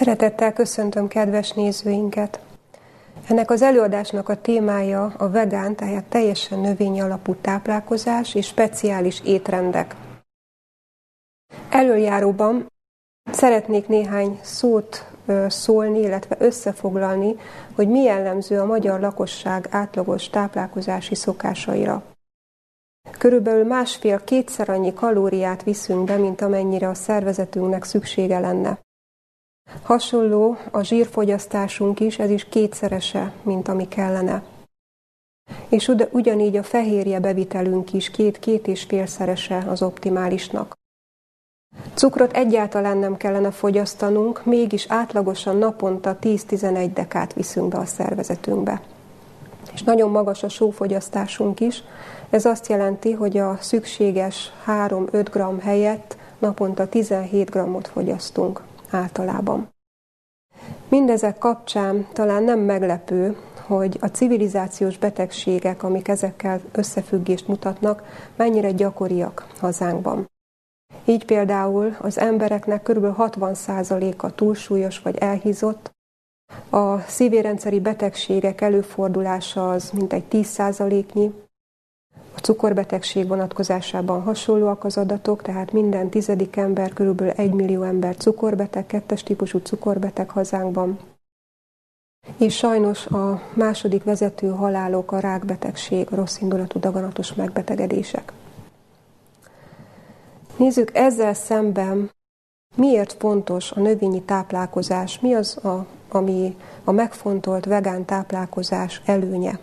Szeretettel köszöntöm kedves nézőinket! Ennek az előadásnak a témája a vegán, tehát teljesen növény alapú táplálkozás és speciális étrendek. Előjáróban szeretnék néhány szót szólni, illetve összefoglalni, hogy mi jellemző a magyar lakosság átlagos táplálkozási szokásaira. Körülbelül másfél-kétszer annyi kalóriát viszünk be, mint amennyire a szervezetünknek szüksége lenne. Hasonló a zsírfogyasztásunk is, ez is kétszerese, mint ami kellene. És ugyanígy a fehérje bevitelünk is két-két és félszerese az optimálisnak. Cukrot egyáltalán nem kellene fogyasztanunk, mégis átlagosan naponta 10-11 dekát viszünk be a szervezetünkbe. És nagyon magas a sófogyasztásunk is. Ez azt jelenti, hogy a szükséges 3-5 g helyett naponta 17 g-ot fogyasztunk általában. Mindezek kapcsán talán nem meglepő, hogy a civilizációs betegségek, amik ezekkel összefüggést mutatnak, mennyire gyakoriak hazánkban. Így például az embereknek kb. 60%-a túlsúlyos vagy elhízott, a szívérendszeri betegségek előfordulása az mintegy 10%-nyi, a cukorbetegség vonatkozásában hasonlóak az adatok, tehát minden tizedik ember, körülbelül egy millió ember cukorbeteg, kettes típusú cukorbeteg hazánkban. És sajnos a második vezető halálok a rákbetegség, a rossz indulatú daganatos megbetegedések. Nézzük ezzel szemben, miért fontos a növényi táplálkozás, mi az, a, ami a megfontolt vegán táplálkozás előnye.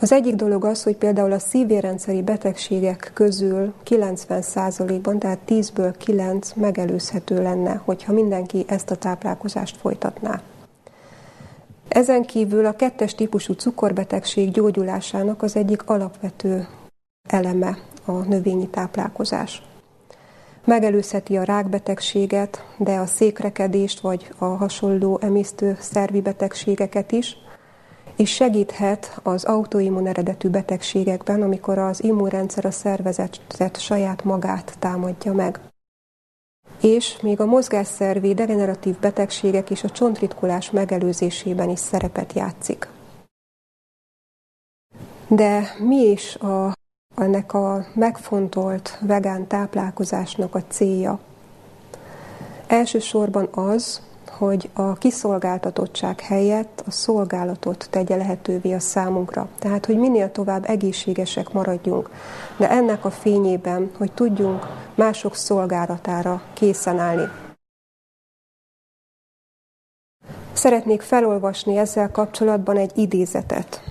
Az egyik dolog az, hogy például a szívérendszeri betegségek közül 90%-ban, tehát 10-ből 9 megelőzhető lenne, hogyha mindenki ezt a táplálkozást folytatná. Ezen kívül a kettes típusú cukorbetegség gyógyulásának az egyik alapvető eleme a növényi táplálkozás. Megelőzheti a rákbetegséget, de a székrekedést vagy a hasonló emésztő szervi betegségeket is – és segíthet az autoimmun eredetű betegségekben, amikor az immunrendszer a szervezetet saját magát támadja meg. És még a mozgásszervi degeneratív betegségek és a csontritkulás megelőzésében is szerepet játszik. De mi is a, ennek a megfontolt vegán táplálkozásnak a célja? Elsősorban az, hogy a kiszolgáltatottság helyett a szolgálatot tegye lehetővé a számunkra. Tehát, hogy minél tovább egészségesek maradjunk, de ennek a fényében, hogy tudjunk mások szolgálatára készen állni. Szeretnék felolvasni ezzel kapcsolatban egy idézetet.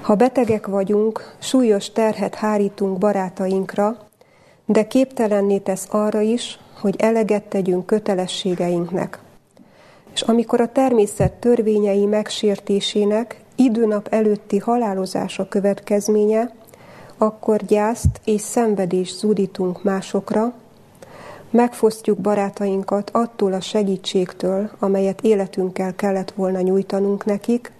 Ha betegek vagyunk, súlyos terhet hárítunk barátainkra, de képtelenné tesz arra is, hogy eleget tegyünk kötelességeinknek. És amikor a természet törvényei megsértésének időnap előtti halálozása következménye, akkor gyászt és szenvedést zúdítunk másokra, megfosztjuk barátainkat attól a segítségtől, amelyet életünkkel kellett volna nyújtanunk nekik,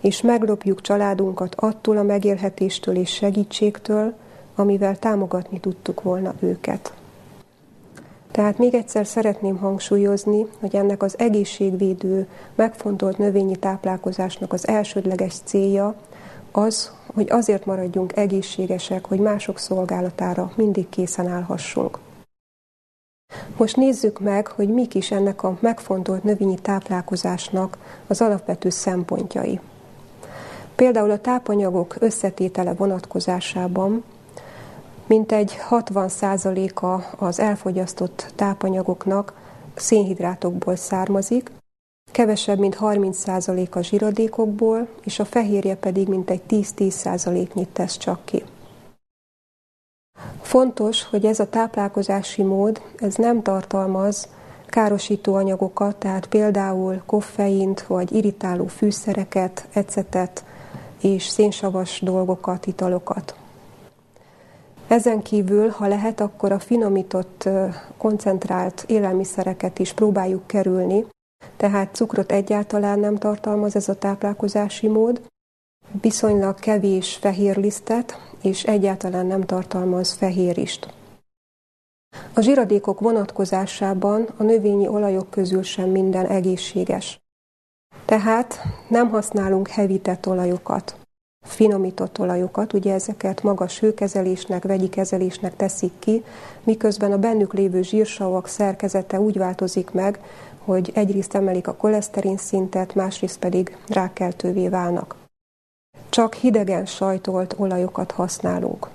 és meglopjuk családunkat attól a megélhetéstől és segítségtől, amivel támogatni tudtuk volna őket. Tehát még egyszer szeretném hangsúlyozni, hogy ennek az egészségvédő, megfontolt növényi táplálkozásnak az elsődleges célja az, hogy azért maradjunk egészségesek, hogy mások szolgálatára mindig készen állhassunk. Most nézzük meg, hogy mik is ennek a megfontolt növényi táplálkozásnak az alapvető szempontjai. Például a tápanyagok összetétele vonatkozásában Mintegy 60%-a az elfogyasztott tápanyagoknak szénhidrátokból származik, kevesebb, mint 30% a zsíradékokból, és a fehérje pedig mintegy 10-10%-nyit tesz csak ki. Fontos, hogy ez a táplálkozási mód, ez nem tartalmaz károsító anyagokat, tehát például koffeint, vagy irritáló fűszereket, ecetet és szénsavas dolgokat, italokat. Ezen kívül, ha lehet, akkor a finomított, koncentrált élelmiszereket is próbáljuk kerülni, tehát cukrot egyáltalán nem tartalmaz ez a táplálkozási mód, viszonylag kevés fehérlisztet, és egyáltalán nem tartalmaz fehérist. A zsiradékok vonatkozásában a növényi olajok közül sem minden egészséges. Tehát nem használunk hevített olajokat, finomított olajokat, ugye ezeket magas hőkezelésnek, vegyi kezelésnek teszik ki, miközben a bennük lévő zsírsavak szerkezete úgy változik meg, hogy egyrészt emelik a koleszterin szintet, másrészt pedig rákkeltővé válnak. Csak hidegen sajtolt olajokat használunk.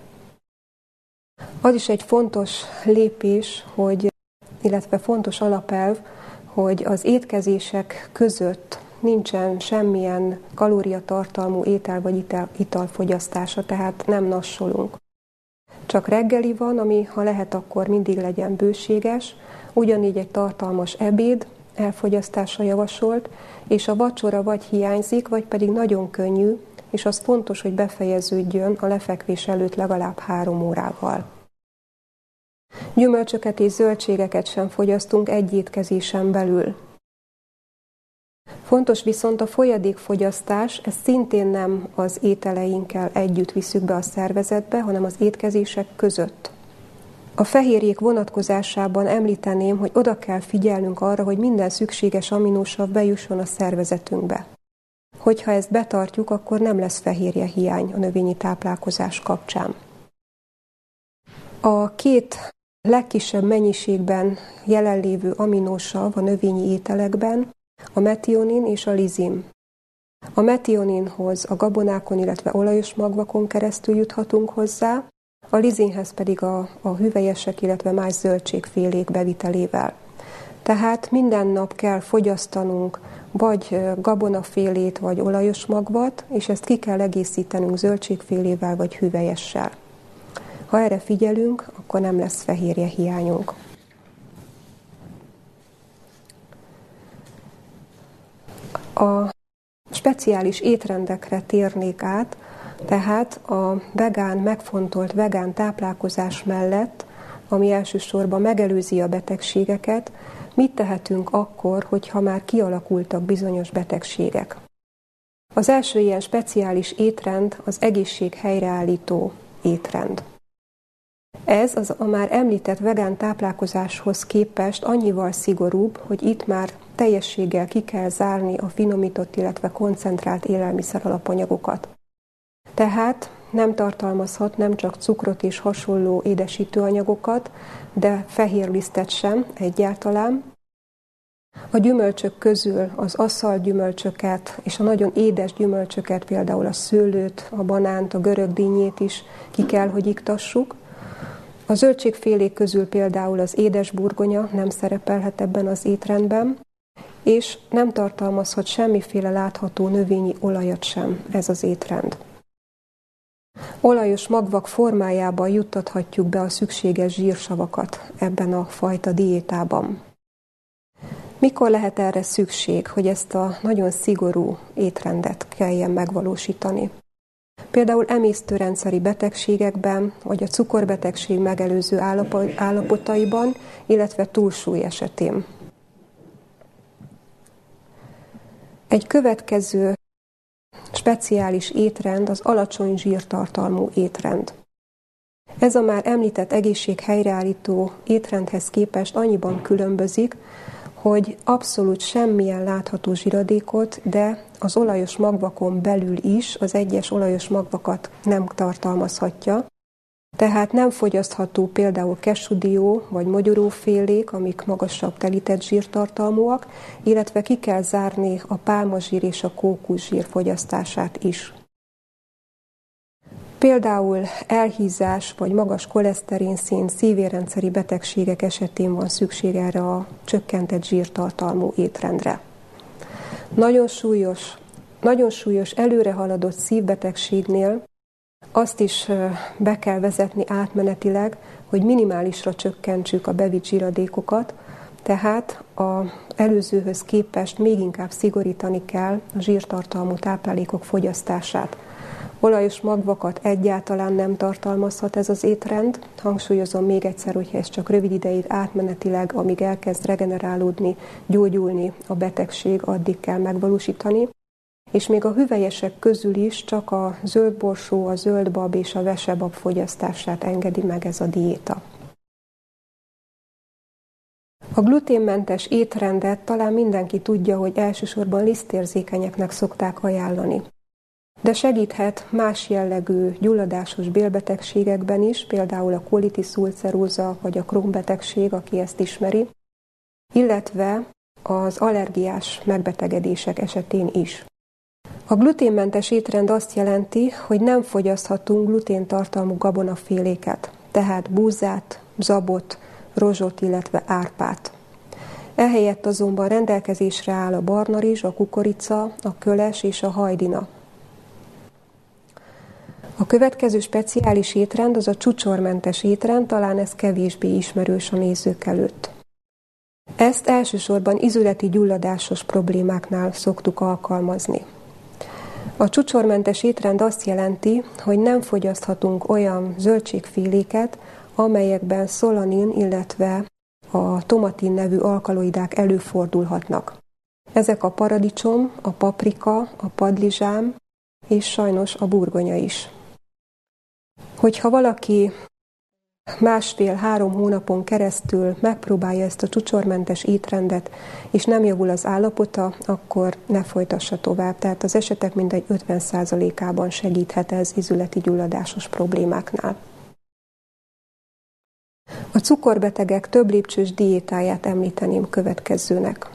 Az is egy fontos lépés, hogy, illetve fontos alapelv, hogy az étkezések között nincsen semmilyen kalóriatartalmú étel vagy ital, italfogyasztása, tehát nem nassolunk. Csak reggeli van, ami ha lehet, akkor mindig legyen bőséges, ugyanígy egy tartalmas ebéd elfogyasztása javasolt, és a vacsora vagy hiányzik, vagy pedig nagyon könnyű, és az fontos, hogy befejeződjön a lefekvés előtt legalább három órával. Gyümölcsöket és zöldségeket sem fogyasztunk egy étkezésen belül. Fontos viszont a folyadékfogyasztás, ez szintén nem az ételeinkkel együtt viszük be a szervezetbe, hanem az étkezések között. A fehérjék vonatkozásában említeném, hogy oda kell figyelnünk arra, hogy minden szükséges aminósav bejusson a szervezetünkbe. Hogyha ezt betartjuk, akkor nem lesz fehérje hiány a növényi táplálkozás kapcsán. A két legkisebb mennyiségben jelenlévő aminósav a növényi ételekben a metionin és a lizin. A metioninhoz a gabonákon, illetve olajos magvakon keresztül juthatunk hozzá, a lizinhez pedig a, a hüvelyesek, illetve más zöldségfélék bevitelével. Tehát minden nap kell fogyasztanunk vagy gabonafélét, vagy olajos magvat, és ezt ki kell egészítenünk zöldségfélével, vagy hüvelyessel. Ha erre figyelünk, akkor nem lesz fehérje hiányunk. A speciális étrendekre térnék át, tehát a vegán, megfontolt vegán táplálkozás mellett, ami elsősorban megelőzi a betegségeket, mit tehetünk akkor, hogyha már kialakultak bizonyos betegségek. Az első ilyen speciális étrend az egészség helyreállító étrend. Ez az a már említett vegán táplálkozáshoz képest annyival szigorúbb, hogy itt már teljességgel ki kell zárni a finomított, illetve koncentrált élelmiszer alapanyagokat. Tehát nem tartalmazhat nem csak cukrot és hasonló édesítőanyagokat, de fehér lisztet sem egyáltalán. A gyümölcsök közül az asszal gyümölcsöket és a nagyon édes gyümölcsöket, például a szőlőt, a banánt, a görög dinnyét is ki kell, hogy iktassuk – a zöldségfélék közül például az édes burgonya nem szerepelhet ebben az étrendben, és nem tartalmazhat semmiféle látható növényi olajat sem ez az étrend. Olajos magvak formájában juttathatjuk be a szükséges zsírsavakat ebben a fajta diétában. Mikor lehet erre szükség, hogy ezt a nagyon szigorú étrendet kelljen megvalósítani? Például emésztőrendszeri betegségekben, vagy a cukorbetegség megelőző állapotaiban, illetve túlsúly esetén. Egy következő speciális étrend az alacsony zsírtartalmú étrend. Ez a már említett egészség helyreállító étrendhez képest annyiban különbözik, hogy abszolút semmilyen látható zsiradékot, de az olajos magvakon belül is az egyes olajos magvakat nem tartalmazhatja, tehát nem fogyasztható például kesudió vagy mogyorófélék, amik magasabb telített zsírtartalmúak, illetve ki kell zárni a pálmazsír és a kókuszsír fogyasztását is. Például elhízás vagy magas koleszterinszín szívérendszeri betegségek esetén van szükség erre a csökkentett zsírtartalmú étrendre. Nagyon súlyos, nagyon súlyos előrehaladott szívbetegségnél azt is be kell vezetni átmenetileg, hogy minimálisra csökkentsük a bevitt zsíradékokat, tehát az előzőhöz képest még inkább szigorítani kell a zsírtartalmú táplálékok fogyasztását. Olajos magvakat egyáltalán nem tartalmazhat ez az étrend. Hangsúlyozom még egyszer, hogyha ez csak rövid ideig átmenetileg, amíg elkezd regenerálódni, gyógyulni a betegség, addig kell megvalósítani. És még a hüvelyesek közül is csak a zöldborsó, a zöldbab és a vesebab fogyasztását engedi meg ez a diéta. A gluténmentes étrendet talán mindenki tudja, hogy elsősorban lisztérzékenyeknek szokták ajánlani. De segíthet más jellegű gyulladásos bélbetegségekben is, például a colitis ulceróza vagy a Crohn betegség, aki ezt ismeri, illetve az allergiás megbetegedések esetén is. A gluténmentes étrend azt jelenti, hogy nem fogyaszthatunk gluténtartalmú gabonaféléket, tehát búzát, zabot, rozsot, illetve árpát. Ehelyett azonban rendelkezésre áll a barna rizs, a kukorica, a köles és a hajdina. A következő speciális étrend az a csúcsormentes étrend, talán ez kevésbé ismerős a nézők előtt. Ezt elsősorban izületi gyulladásos problémáknál szoktuk alkalmazni. A csúcsormentes étrend azt jelenti, hogy nem fogyaszthatunk olyan zöldségféléket, amelyekben szolanin, illetve a tomatin nevű alkaloidák előfordulhatnak. Ezek a paradicsom, a paprika, a padlizsám és sajnos a burgonya is. Hogyha valaki másfél-három hónapon keresztül megpróbálja ezt a csúcsormentes étrendet, és nem javul az állapota, akkor ne folytassa tovább. Tehát az esetek mindegy 50%-ában segíthet ez izületi gyulladásos problémáknál. A cukorbetegek több lépcsős diétáját említeném következőnek.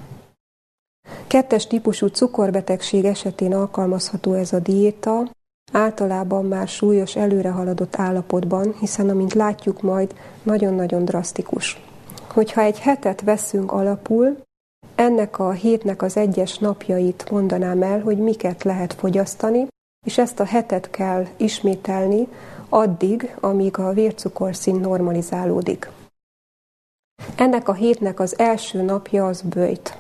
Kettes típusú cukorbetegség esetén alkalmazható ez a diéta, általában már súlyos előrehaladott állapotban, hiszen amint látjuk majd, nagyon-nagyon drasztikus. Hogyha egy hetet veszünk alapul, ennek a hétnek az egyes napjait mondanám el, hogy miket lehet fogyasztani, és ezt a hetet kell ismételni addig, amíg a vércukorszint normalizálódik. Ennek a hétnek az első napja az bőjt.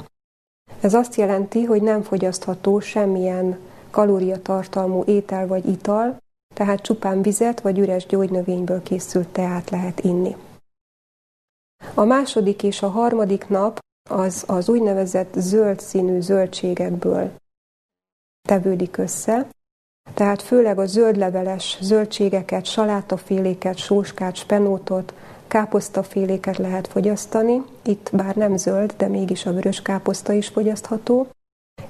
Ez azt jelenti, hogy nem fogyasztható semmilyen kalóriatartalmú étel vagy ital, tehát csupán vizet vagy üres gyógynövényből készült teát lehet inni. A második és a harmadik nap az az úgynevezett zöld színű zöldségekből tevődik össze, tehát főleg a zöldleveles zöldségeket, salátaféléket, sóskát, spenótot, káposztaféléket lehet fogyasztani, itt bár nem zöld, de mégis a vörös káposzta is fogyasztható,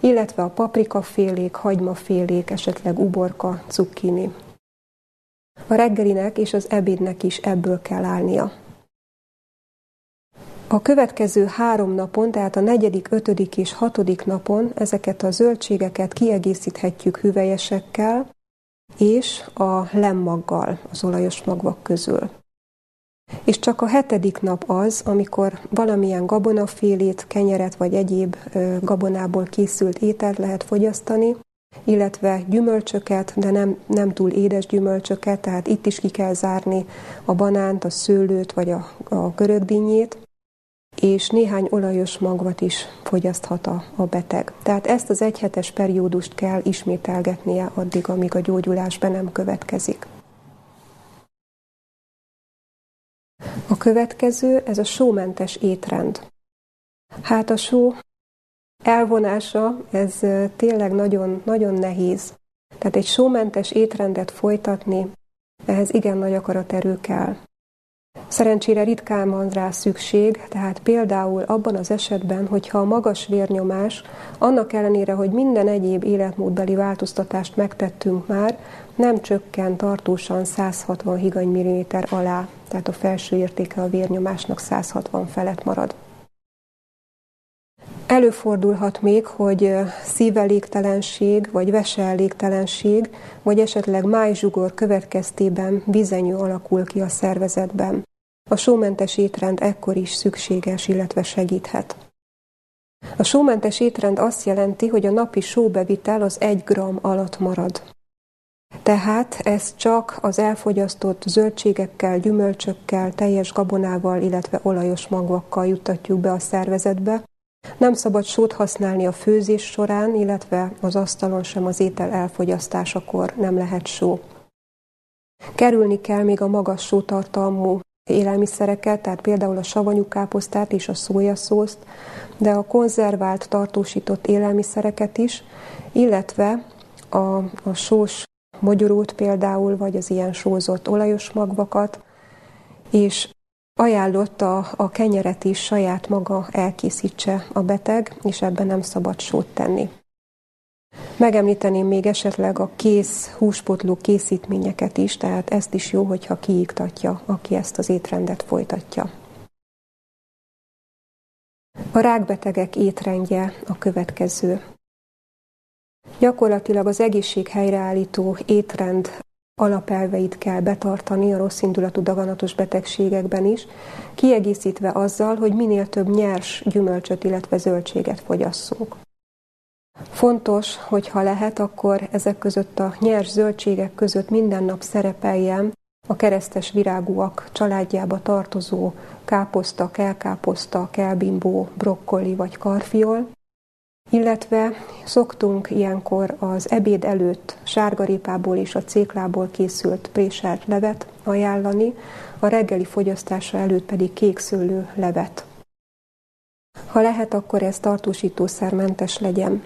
illetve a paprikafélék, hagymafélék, esetleg uborka, cukkini. A reggelinek és az ebédnek is ebből kell állnia. A következő három napon, tehát a negyedik, ötödik és hatodik napon ezeket a zöldségeket kiegészíthetjük hüvelyesekkel és a lemmaggal az olajos magvak közül. És csak a hetedik nap az, amikor valamilyen gabonafélét, kenyeret vagy egyéb gabonából készült ételt lehet fogyasztani, illetve gyümölcsöket, de nem, nem túl édes gyümölcsöket, tehát itt is ki kell zárni a banánt, a szőlőt vagy a, a görögdínyét, és néhány olajos magvat is fogyaszthat a, a beteg. Tehát ezt az egyhetes periódust kell ismételgetnie addig, amíg a gyógyulás be nem következik. Következő, ez a sómentes étrend. Hát a só elvonása, ez tényleg nagyon, nagyon nehéz. Tehát egy sómentes étrendet folytatni, ehhez igen nagy akaraterő kell. Szerencsére ritkán van rá szükség, tehát például abban az esetben, hogyha a magas vérnyomás, annak ellenére, hogy minden egyéb életmódbeli változtatást megtettünk már, nem csökken tartósan 160 higany milliméter alá, tehát a felső értéke a vérnyomásnak 160 felett marad. Előfordulhat még, hogy szívelégtelenség, vagy veseelégtelenség, vagy esetleg májzsugor következtében bizenyő alakul ki a szervezetben. A sómentes étrend ekkor is szükséges, illetve segíthet. A sómentes étrend azt jelenti, hogy a napi sóbevitel az 1 g alatt marad. Tehát ez csak az elfogyasztott zöldségekkel, gyümölcsökkel, teljes gabonával, illetve olajos magvakkal juttatjuk be a szervezetbe. Nem szabad sót használni a főzés során, illetve az asztalon sem az étel elfogyasztásakor nem lehet só. Kerülni kell még a magas sótartalmú élelmiszereket, tehát például a savanyú káposztát és a szójaszószt, de a konzervált, tartósított élelmiszereket is, illetve a, a sós mogyorót például, vagy az ilyen sózott olajos magvakat, és Ajánlott a, a kenyeret is saját maga elkészítse a beteg, és ebben nem szabad sót tenni. Megemlíteném még esetleg a kész húspotló készítményeket is, tehát ezt is jó, hogyha kiiktatja, aki ezt az étrendet folytatja. A rákbetegek étrendje a következő. Gyakorlatilag az egészség helyreállító étrend alapelveit kell betartani a rosszindulatú daganatos betegségekben is, kiegészítve azzal, hogy minél több nyers gyümölcsöt, illetve zöldséget fogyasszunk. Fontos, hogy ha lehet, akkor ezek között a nyers zöldségek között minden nap szerepeljen a keresztes virágúak családjába tartozó káposzta, kelkáposzta, kelbimbó, brokkoli vagy karfiol, illetve szoktunk ilyenkor az ebéd előtt sárgarépából és a céklából készült préselt levet ajánlani, a reggeli fogyasztása előtt pedig kékszőlő levet. Ha lehet, akkor ez tartósítószermentes legyen.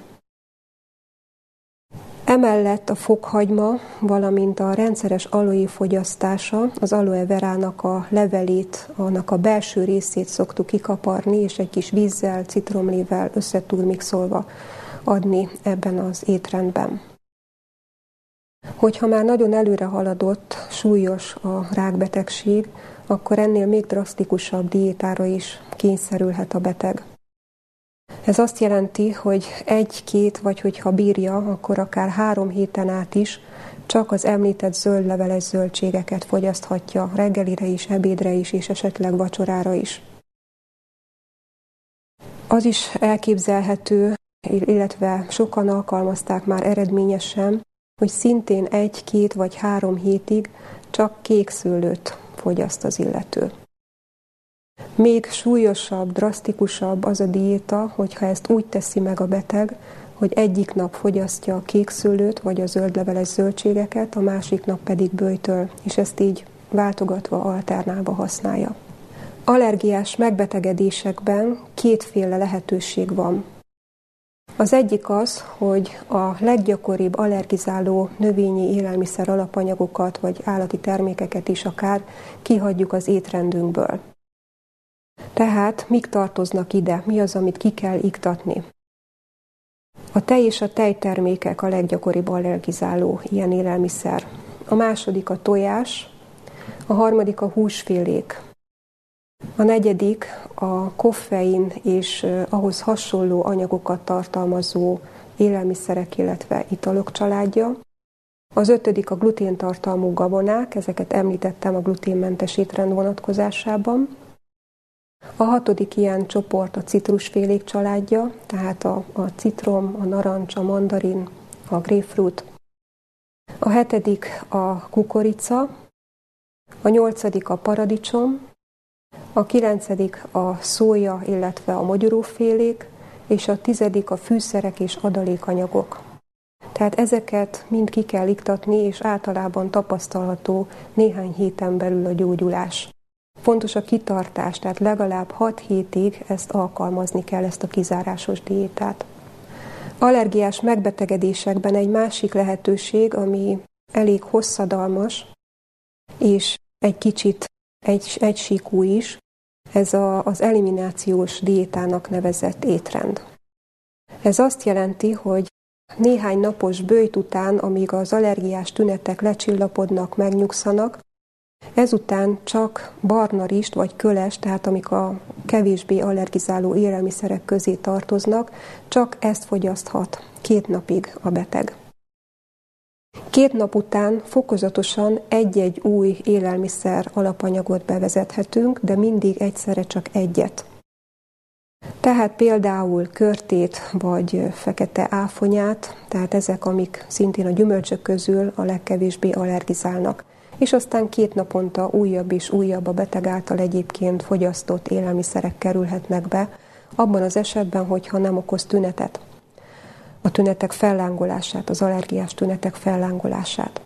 Emellett a fokhagyma, valamint a rendszeres aloe fogyasztása, az aloe verának a levelét, annak a belső részét szoktuk kikaparni, és egy kis vízzel, citromlével összetúrmixolva adni ebben az étrendben. Hogyha már nagyon előre haladott, súlyos a rákbetegség, akkor ennél még drasztikusabb diétára is kényszerülhet a beteg. Ez azt jelenti, hogy egy-két, vagy hogyha bírja, akkor akár három héten át is csak az említett zöld leveles zöldségeket fogyaszthatja reggelire is, ebédre is, és esetleg vacsorára is. Az is elképzelhető, illetve sokan alkalmazták már eredményesen, hogy szintén egy-két vagy három hétig csak kék szőlőt fogyaszt az illető. Még súlyosabb, drasztikusabb az a diéta, hogyha ezt úgy teszi meg a beteg, hogy egyik nap fogyasztja a kékszőlőt vagy a zöldleveles zöldségeket, a másik nap pedig bőjtől, és ezt így váltogatva, alternálva használja. Allergiás megbetegedésekben kétféle lehetőség van. Az egyik az, hogy a leggyakoribb allergizáló növényi élelmiszer alapanyagokat vagy állati termékeket is akár kihagyjuk az étrendünkből. Tehát mik tartoznak ide, mi az, amit ki kell iktatni. A tej és a tejtermékek a leggyakoribb allergizáló ilyen élelmiszer. A második a tojás, a harmadik a húsfélék, a negyedik a koffein és ahhoz hasonló anyagokat tartalmazó élelmiszerek, illetve italok családja. Az ötödik a gluténtartalmú gabonák, ezeket említettem a gluténmentes étrend vonatkozásában. A hatodik ilyen csoport a citrusfélék családja, tehát a, a citrom, a narancs, a mandarin, a grapefruit. A hetedik a kukorica, a nyolcadik a paradicsom, a kilencedik a szója, illetve a magyarófélék, és a tizedik a fűszerek és adalékanyagok. Tehát ezeket mind ki kell iktatni, és általában tapasztalható néhány héten belül a gyógyulás. Fontos a kitartás, tehát legalább 6 hétig ezt alkalmazni kell, ezt a kizárásos diétát. Allergiás megbetegedésekben egy másik lehetőség, ami elég hosszadalmas, és egy kicsit egy, egysíkú is, ez a, az eliminációs diétának nevezett étrend. Ez azt jelenti, hogy néhány napos bőjt után, amíg az allergiás tünetek lecsillapodnak, megnyugszanak, Ezután csak barna rist vagy köles, tehát amik a kevésbé allergizáló élelmiszerek közé tartoznak, csak ezt fogyaszthat két napig a beteg. Két nap után fokozatosan egy-egy új élelmiszer alapanyagot bevezethetünk, de mindig egyszerre csak egyet. Tehát például körtét vagy fekete áfonyát, tehát ezek, amik szintén a gyümölcsök közül a legkevésbé allergizálnak és aztán két naponta újabb és újabb a beteg által egyébként fogyasztott élelmiszerek kerülhetnek be, abban az esetben, hogyha nem okoz tünetet. A tünetek fellángolását, az allergiás tünetek fellángolását.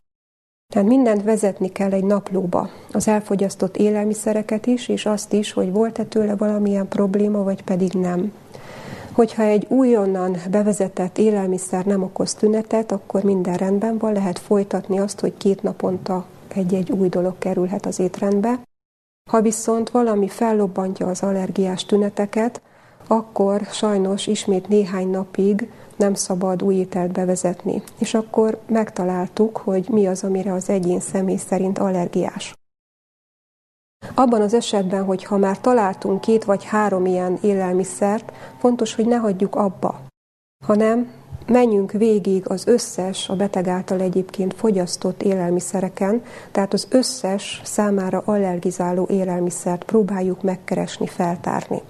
Tehát mindent vezetni kell egy naplóba, az elfogyasztott élelmiszereket is, és azt is, hogy volt-e tőle valamilyen probléma, vagy pedig nem. Hogyha egy újonnan bevezetett élelmiszer nem okoz tünetet, akkor minden rendben van, lehet folytatni azt, hogy két naponta egy-egy új dolog kerülhet az étrendbe. Ha viszont valami fellobbantja az allergiás tüneteket, akkor sajnos ismét néhány napig nem szabad új ételt bevezetni. És akkor megtaláltuk, hogy mi az, amire az egyén személy szerint allergiás. Abban az esetben, hogy ha már találtunk két vagy három ilyen élelmiszert, fontos, hogy ne hagyjuk abba, hanem menjünk végig az összes a beteg által egyébként fogyasztott élelmiszereken, tehát az összes számára allergizáló élelmiszert próbáljuk megkeresni, feltárni.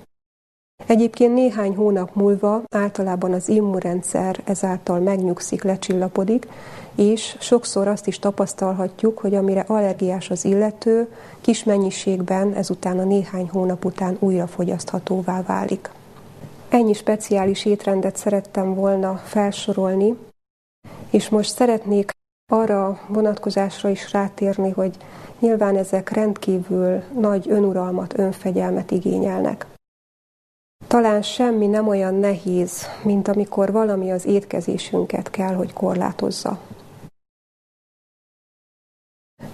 Egyébként néhány hónap múlva általában az immunrendszer ezáltal megnyugszik, lecsillapodik, és sokszor azt is tapasztalhatjuk, hogy amire allergiás az illető, kis mennyiségben ezután a néhány hónap után újra fogyaszthatóvá válik. Ennyi speciális étrendet szerettem volna felsorolni, és most szeretnék arra vonatkozásra is rátérni, hogy nyilván ezek rendkívül nagy önuralmat, önfegyelmet igényelnek. Talán semmi nem olyan nehéz, mint amikor valami az étkezésünket kell, hogy korlátozza.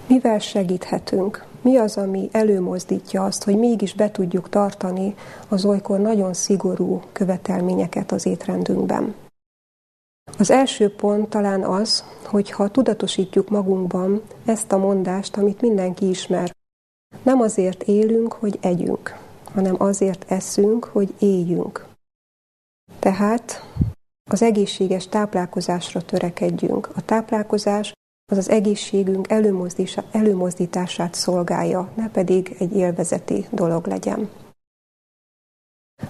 Mivel segíthetünk? Mi az, ami előmozdítja azt, hogy mégis be tudjuk tartani az olykor nagyon szigorú követelményeket az étrendünkben? Az első pont talán az, hogy ha tudatosítjuk magunkban ezt a mondást, amit mindenki ismer. Nem azért élünk, hogy együnk, hanem azért eszünk, hogy éljünk. Tehát az egészséges táplálkozásra törekedjünk. A táplálkozás az az egészségünk előmozdítását szolgálja, ne pedig egy élvezeti dolog legyen.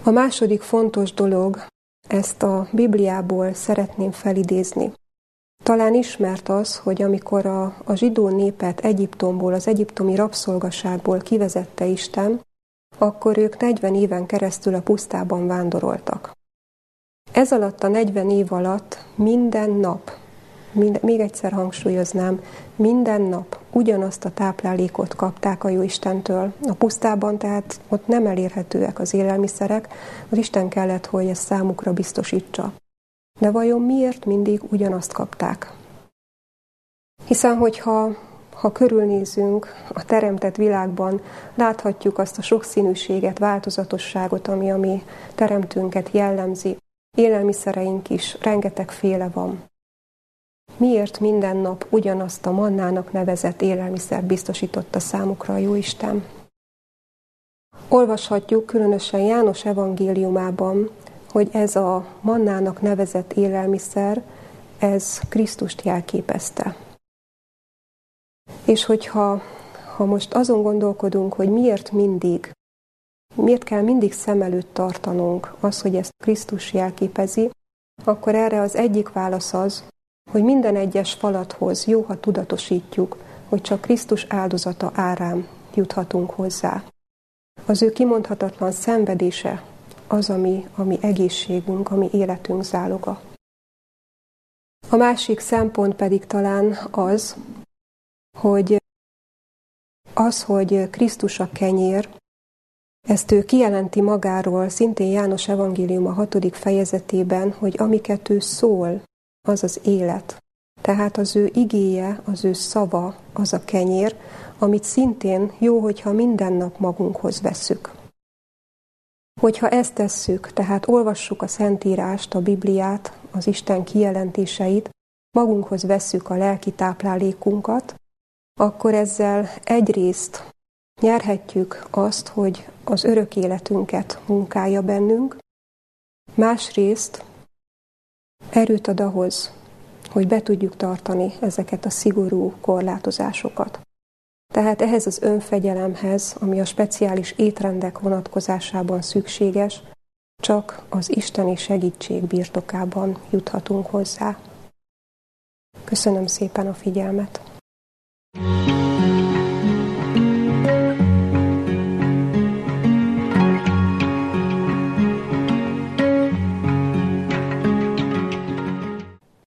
A második fontos dolog, ezt a Bibliából szeretném felidézni. Talán ismert az, hogy amikor a, a zsidó népet Egyiptomból, az egyiptomi rabszolgaságból kivezette Isten, akkor ők 40 éven keresztül a pusztában vándoroltak. Ez alatt a 40 év alatt minden nap mind, még egyszer hangsúlyoznám, minden nap ugyanazt a táplálékot kapták a Jóistentől. A pusztában tehát ott nem elérhetőek az élelmiszerek, az Isten kellett, hogy ezt számukra biztosítsa. De vajon miért mindig ugyanazt kapták? Hiszen, hogyha ha körülnézünk a teremtett világban, láthatjuk azt a sokszínűséget, változatosságot, ami a mi teremtőnket jellemzi. Élelmiszereink is rengetegféle van miért minden nap ugyanazt a mannának nevezett élelmiszer biztosította számukra a Jóisten. Olvashatjuk különösen János evangéliumában, hogy ez a mannának nevezett élelmiszer, ez Krisztust jelképezte. És hogyha ha most azon gondolkodunk, hogy miért mindig, miért kell mindig szem előtt tartanunk az, hogy ezt Krisztus jelképezi, akkor erre az egyik válasz az, hogy minden egyes falathoz jó, ha tudatosítjuk, hogy csak Krisztus áldozata árán juthatunk hozzá. Az ő kimondhatatlan szenvedése az, ami, ami egészségünk, ami életünk záloga. A másik szempont pedig talán az, hogy az, hogy Krisztus a kenyér, ezt ő kijelenti magáról, szintén János evangélium a hatodik fejezetében, hogy amiket ő szól, az az élet. Tehát az ő igéje, az ő szava, az a kenyér, amit szintén jó, hogyha minden nap magunkhoz veszük. Hogyha ezt tesszük, tehát olvassuk a Szentírást, a Bibliát, az Isten kijelentéseit, magunkhoz vesszük a lelki táplálékunkat, akkor ezzel egyrészt nyerhetjük azt, hogy az örök életünket munkálja bennünk, másrészt erőt ad ahhoz, hogy be tudjuk tartani ezeket a szigorú korlátozásokat. Tehát ehhez az önfegyelemhez, ami a speciális étrendek vonatkozásában szükséges, csak az isteni segítség birtokában juthatunk hozzá. Köszönöm szépen a figyelmet! thank you